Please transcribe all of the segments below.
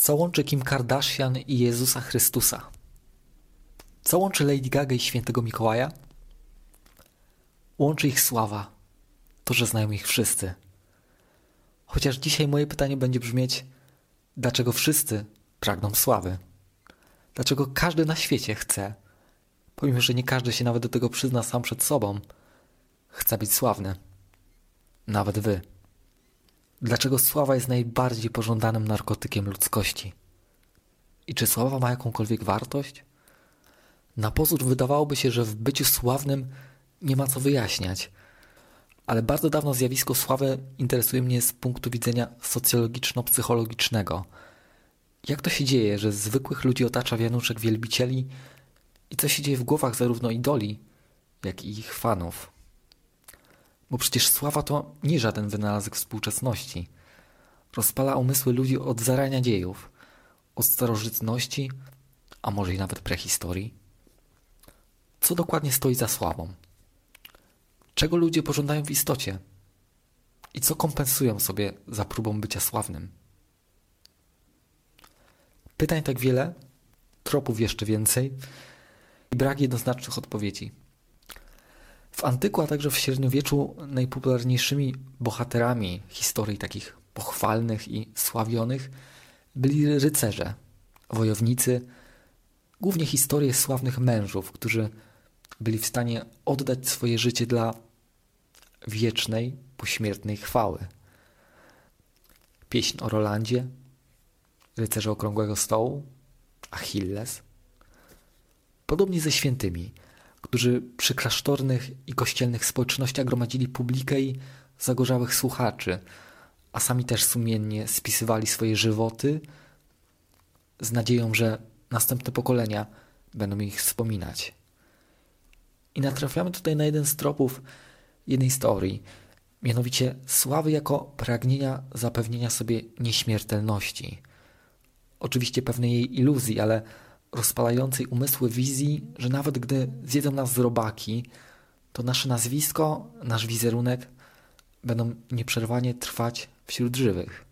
Co łączy Kim Kardashian i Jezusa Chrystusa? Co łączy Lady Gaga i świętego Mikołaja? Łączy ich sława, to, że znają ich wszyscy. Chociaż dzisiaj moje pytanie będzie brzmieć, dlaczego wszyscy pragną sławy? Dlaczego każdy na świecie chce, pomimo że nie każdy się nawet do tego przyzna sam przed sobą, chce być sławny? Nawet wy. Dlaczego sława jest najbardziej pożądanym narkotykiem ludzkości? I czy sława ma jakąkolwiek wartość? Na pozór wydawałoby się, że w byciu sławnym nie ma co wyjaśniać. Ale bardzo dawno zjawisko sławy interesuje mnie z punktu widzenia socjologiczno-psychologicznego. Jak to się dzieje, że zwykłych ludzi otacza wianuszek wielbicieli i co się dzieje w głowach zarówno idoli, jak i ich fanów? Bo przecież sława to nie żaden wynalazek współczesności. Rozpala umysły ludzi od zarania dziejów, od starożytności, a może i nawet prehistorii. Co dokładnie stoi za sławą? Czego ludzie pożądają w istocie? I co kompensują sobie za próbą bycia sławnym? Pytań tak wiele, tropów jeszcze więcej i brak jednoznacznych odpowiedzi. W antyku, a także w średniowieczu najpopularniejszymi bohaterami historii takich pochwalnych i sławionych byli rycerze, wojownicy, głównie historie sławnych mężów, którzy byli w stanie oddać swoje życie dla wiecznej, pośmiertnej chwały. Pieśń o Rolandzie, rycerze okrągłego stołu, Achilles. Podobnie ze świętymi, którzy przy klasztornych i kościelnych społecznościach gromadzili publikę i zagorzałych słuchaczy, a sami też sumiennie spisywali swoje żywoty z nadzieją, że następne pokolenia będą ich wspominać. I natrafiamy tutaj na jeden z tropów jednej historii, mianowicie sławy jako pragnienia zapewnienia sobie nieśmiertelności. Oczywiście pewnej jej iluzji, ale rozpalającej umysły wizji, że nawet gdy zjedzą nas robaki, to nasze nazwisko, nasz wizerunek będą nieprzerwanie trwać wśród żywych.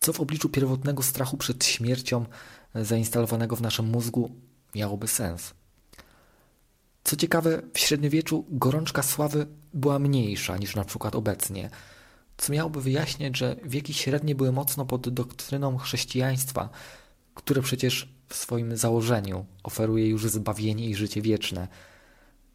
Co w obliczu pierwotnego strachu przed śmiercią zainstalowanego w naszym mózgu miałoby sens? Co ciekawe, w średniowieczu gorączka sławy była mniejsza niż na przykład obecnie, co miałoby wyjaśniać, że wieki średnie były mocno pod doktryną chrześcijaństwa, które przecież w swoim założeniu oferuje już zbawienie i życie wieczne,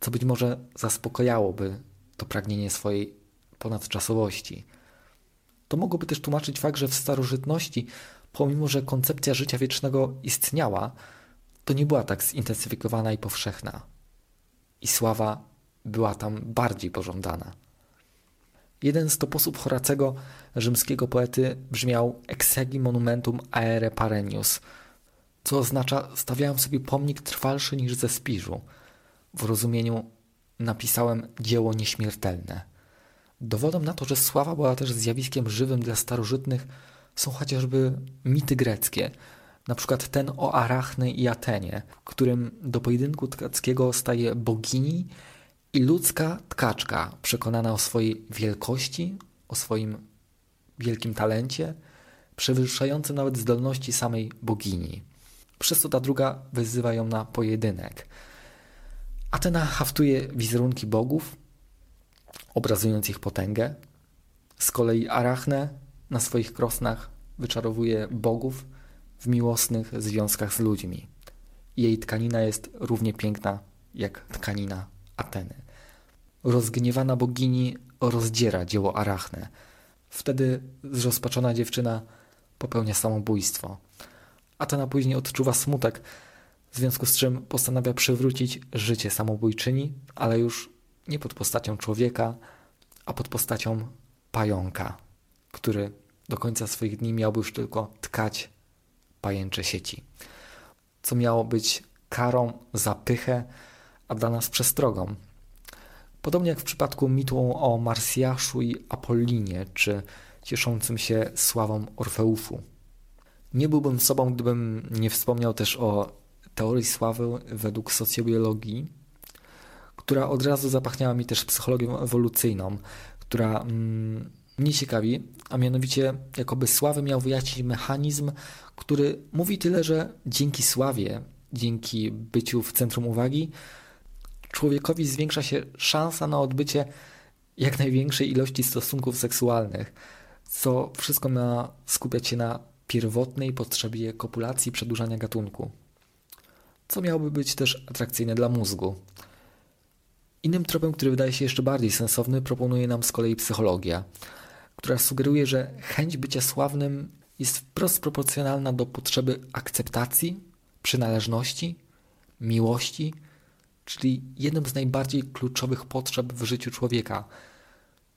co być może zaspokajałoby to pragnienie swojej ponadczasowości. To mogłoby też tłumaczyć fakt, że w starożytności, pomimo że koncepcja życia wiecznego istniała, to nie była tak zintensyfikowana i powszechna i sława była tam bardziej pożądana. Jeden z toposów Horacego, rzymskiego poety, brzmiał Exegi monumentum aere parenius, co oznacza stawiałem sobie pomnik trwalszy niż ze spiżu. W rozumieniu napisałem dzieło nieśmiertelne. Dowodem na to, że sława była też zjawiskiem żywym dla starożytnych, są chociażby mity greckie, na przykład ten o Arachne i Atenie, w którym do pojedynku tkackiego staje bogini i ludzka tkaczka przekonana o swojej wielkości, o swoim wielkim talencie, przewyższającym nawet zdolności samej bogini. Przez to ta druga wyzywa ją na pojedynek. Atena haftuje wizerunki bogów, obrazując ich potęgę. Z kolei Arachne na swoich krosnach wyczarowuje bogów, w miłosnych związkach z ludźmi. Jej tkanina jest równie piękna jak tkanina Ateny. Rozgniewana bogini rozdziera dzieło Arachne. Wtedy zrozpaczona dziewczyna popełnia samobójstwo. Atena później odczuwa smutek, w związku z czym postanawia przywrócić życie samobójczyni, ale już nie pod postacią człowieka, a pod postacią pająka, który do końca swoich dni miałby już tylko tkać pajęcze sieci, co miało być karą za pychę, a dla nas przestrogą. Podobnie jak w przypadku mitu o Marsjaszu i Apollinie, czy cieszącym się sławą Orfeufu. Nie byłbym sobą, gdybym nie wspomniał też o teorii sławy według socjobiologii, która od razu zapachniała mi też psychologią ewolucyjną, która mm, mnie ciekawi, a mianowicie jakoby sławę miał wyjaśnić mechanizm, który mówi tyle, że dzięki sławie, dzięki byciu w centrum uwagi, człowiekowi zwiększa się szansa na odbycie jak największej ilości stosunków seksualnych, co wszystko ma skupiać się na pierwotnej potrzebie kopulacji przedłużania gatunku, co miałoby być też atrakcyjne dla mózgu. Innym tropem, który wydaje się jeszcze bardziej sensowny, proponuje nam z kolei psychologia, która sugeruje, że chęć bycia sławnym jest wprost proporcjonalna do potrzeby akceptacji, przynależności, miłości, czyli jedną z najbardziej kluczowych potrzeb w życiu człowieka.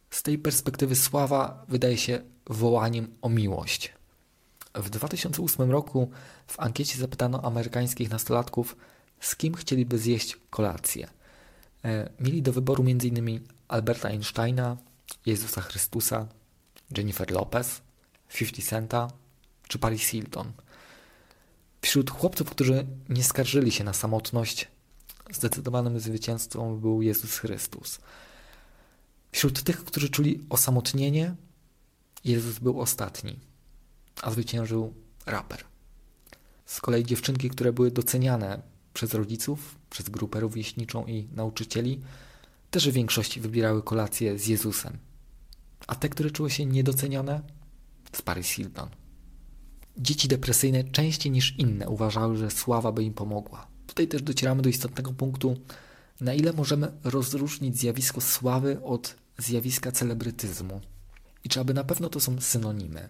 Z tej perspektywy sława wydaje się wołaniem o miłość. W 2008 roku w ankiecie zapytano amerykańskich nastolatków, z kim chcieliby zjeść kolację. E, mieli do wyboru m.in. Alberta Einsteina, Jezusa Chrystusa, Jennifer Lopez, 50 Centa czy Paris Hilton. Wśród chłopców, którzy nie skarżyli się na samotność, zdecydowanym zwycięzcą był Jezus Chrystus. Wśród tych, którzy czuli osamotnienie, Jezus był ostatni, a zwyciężył raper. Z kolei dziewczynki, które były doceniane przez rodziców, przez grupę rówieśniczą i nauczycieli, też w większości wybierały kolację z Jezusem. A te, które czuły się niedocenione, z Paris Hilton. Dzieci depresyjne częściej niż inne uważały, że sława by im pomogła. Tutaj też docieramy do istotnego punktu, na ile możemy rozróżnić zjawisko sławy od zjawiska celebrytyzmu i czy aby na pewno to są synonimy.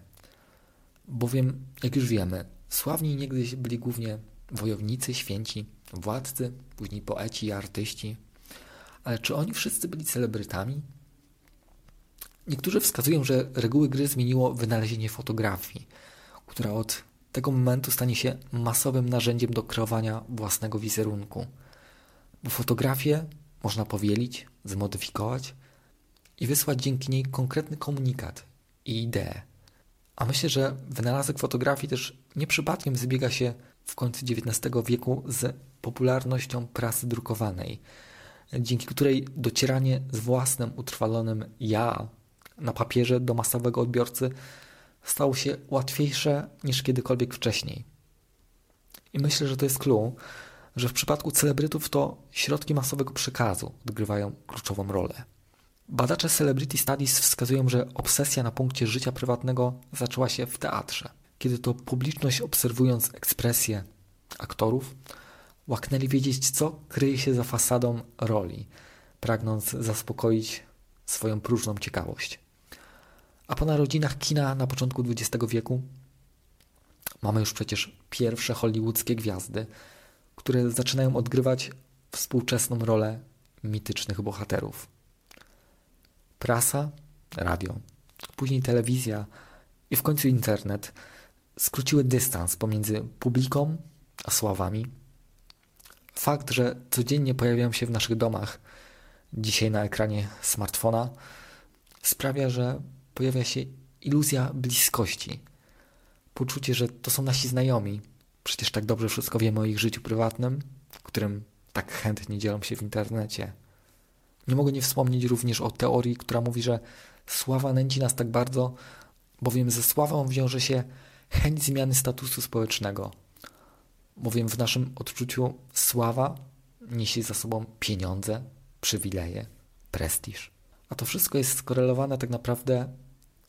Bowiem, jak już wiemy, sławni niegdyś byli głównie wojownicy, święci, władcy, później poeci i artyści. Ale czy oni wszyscy byli celebrytami? Niektórzy wskazują, że reguły gry zmieniło wynalezienie fotografii, która od tego momentu stanie się masowym narzędziem do kreowania własnego wizerunku. Bo fotografię można powielić, zmodyfikować i wysłać dzięki niej konkretny komunikat i ideę. A myślę, że wynalazek fotografii też nie przypadkiem zbiega się w końcu XIX wieku z popularnością prasy drukowanej, dzięki której docieranie z własnym utrwalonym ja na papierze do masowego odbiorcy stało się łatwiejsze niż kiedykolwiek wcześniej. I myślę, że to jest clue, że w przypadku celebrytów to środki masowego przekazu odgrywają kluczową rolę. Badacze Celebrity Studies wskazują, że obsesja na punkcie życia prywatnego zaczęła się w teatrze, kiedy to publiczność obserwując ekspresję aktorów łaknęli wiedzieć, co kryje się za fasadą roli, pragnąc zaspokoić swoją próżną ciekawość. A po narodzinach kina na początku XX wieku mamy już przecież pierwsze hollywoodzkie gwiazdy, które zaczynają odgrywać współczesną rolę mitycznych bohaterów. Prasa, radio, później telewizja i w końcu internet skróciły dystans pomiędzy publiką a sławami. Fakt, że codziennie pojawiają się w naszych domach, dzisiaj na ekranie smartfona, sprawia, że pojawia się iluzja bliskości. Poczucie, że to są nasi znajomi. Przecież tak dobrze wszystko wiemy o ich życiu prywatnym, którym tak chętnie dzielą się w internecie. Nie mogę nie wspomnieć również o teorii, która mówi, że sława nęci nas tak bardzo, bowiem ze sławą wiąże się chęć zmiany statusu społecznego. Bowiem w naszym odczuciu sława niesie za sobą pieniądze, przywileje, prestiż. A to wszystko jest skorelowane tak naprawdę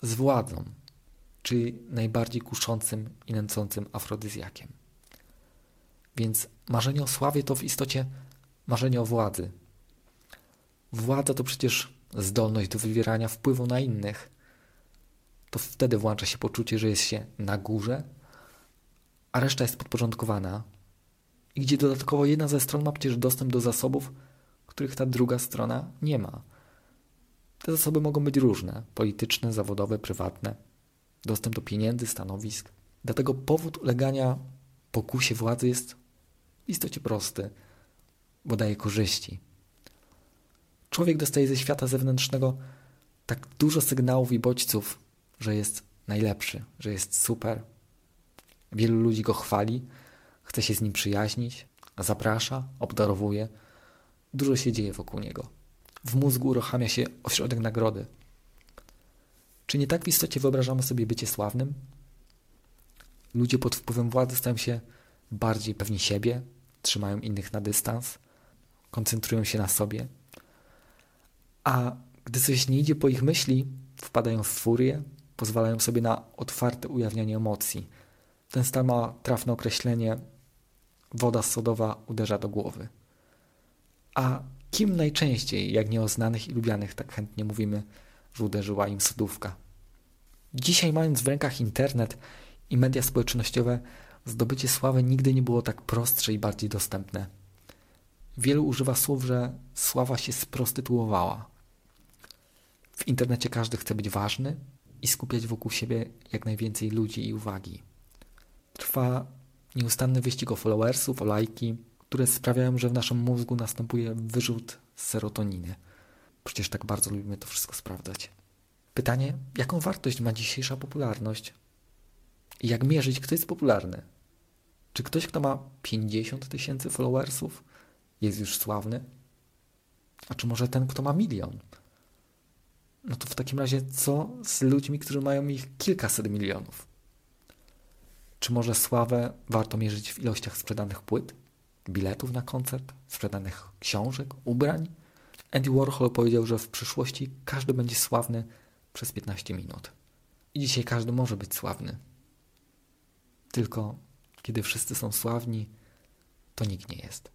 z władzą, czyli najbardziej kuszącym i nęcącym afrodyzjakiem. Więc marzenie o sławie to w istocie marzenie o władzy. Władza to przecież zdolność do wywierania wpływu na innych. To wtedy włącza się poczucie, że jest się na górze, a reszta jest podporządkowana i gdzie dodatkowo jedna ze stron ma przecież dostęp do zasobów, których ta druga strona nie ma. Te zasoby mogą być różne polityczne, zawodowe, prywatne, dostęp do pieniędzy, stanowisk. Dlatego powód ulegania pokusie władzy jest w istocie prosty, bo daje korzyści. Człowiek dostaje ze świata zewnętrznego tak dużo sygnałów i bodźców, że jest najlepszy, że jest super. Wielu ludzi go chwali, chce się z nim przyjaźnić, zaprasza, obdarowuje. Dużo się dzieje wokół niego w mózgu uruchamia się ośrodek nagrody. Czy nie tak w istocie wyobrażamy sobie bycie sławnym? Ludzie pod wpływem władzy stają się bardziej pewni siebie, trzymają innych na dystans, koncentrują się na sobie, a gdy coś nie idzie po ich myśli, wpadają w furię, pozwalają sobie na otwarte ujawnianie emocji. Ten stan ma trafne określenie woda sodowa uderza do głowy. A kim najczęściej, jak nie o znanych i lubianych, tak chętnie mówimy, że uderzyła im sodówka? Dzisiaj, mając w rękach internet i media społecznościowe, zdobycie sławy nigdy nie było tak prostsze i bardziej dostępne. Wielu używa słów, że sława się sprostytuowała. W internecie każdy chce być ważny i skupiać wokół siebie jak najwięcej ludzi i uwagi. Trwa nieustanny wyścig o followersów, o lajki, które sprawiają, że w naszym mózgu następuje wyrzut serotoniny. Przecież tak bardzo lubimy to wszystko sprawdzać. Pytanie, jaką wartość ma dzisiejsza popularność? I jak mierzyć, kto jest popularny? Czy ktoś, kto ma 50 tysięcy followersów, jest już sławny? A czy może ten, kto ma milion? No to w takim razie co z ludźmi, którzy mają ich kilkaset milionów? Czy może sławę warto mierzyć w ilościach sprzedanych płyt, biletów na koncert, sprzedanych książek, ubrań? Andy Warhol powiedział, że w przyszłości każdy będzie sławny przez 15 minut. I dzisiaj każdy może być sławny. Tylko kiedy wszyscy są sławni, to nikt nie jest.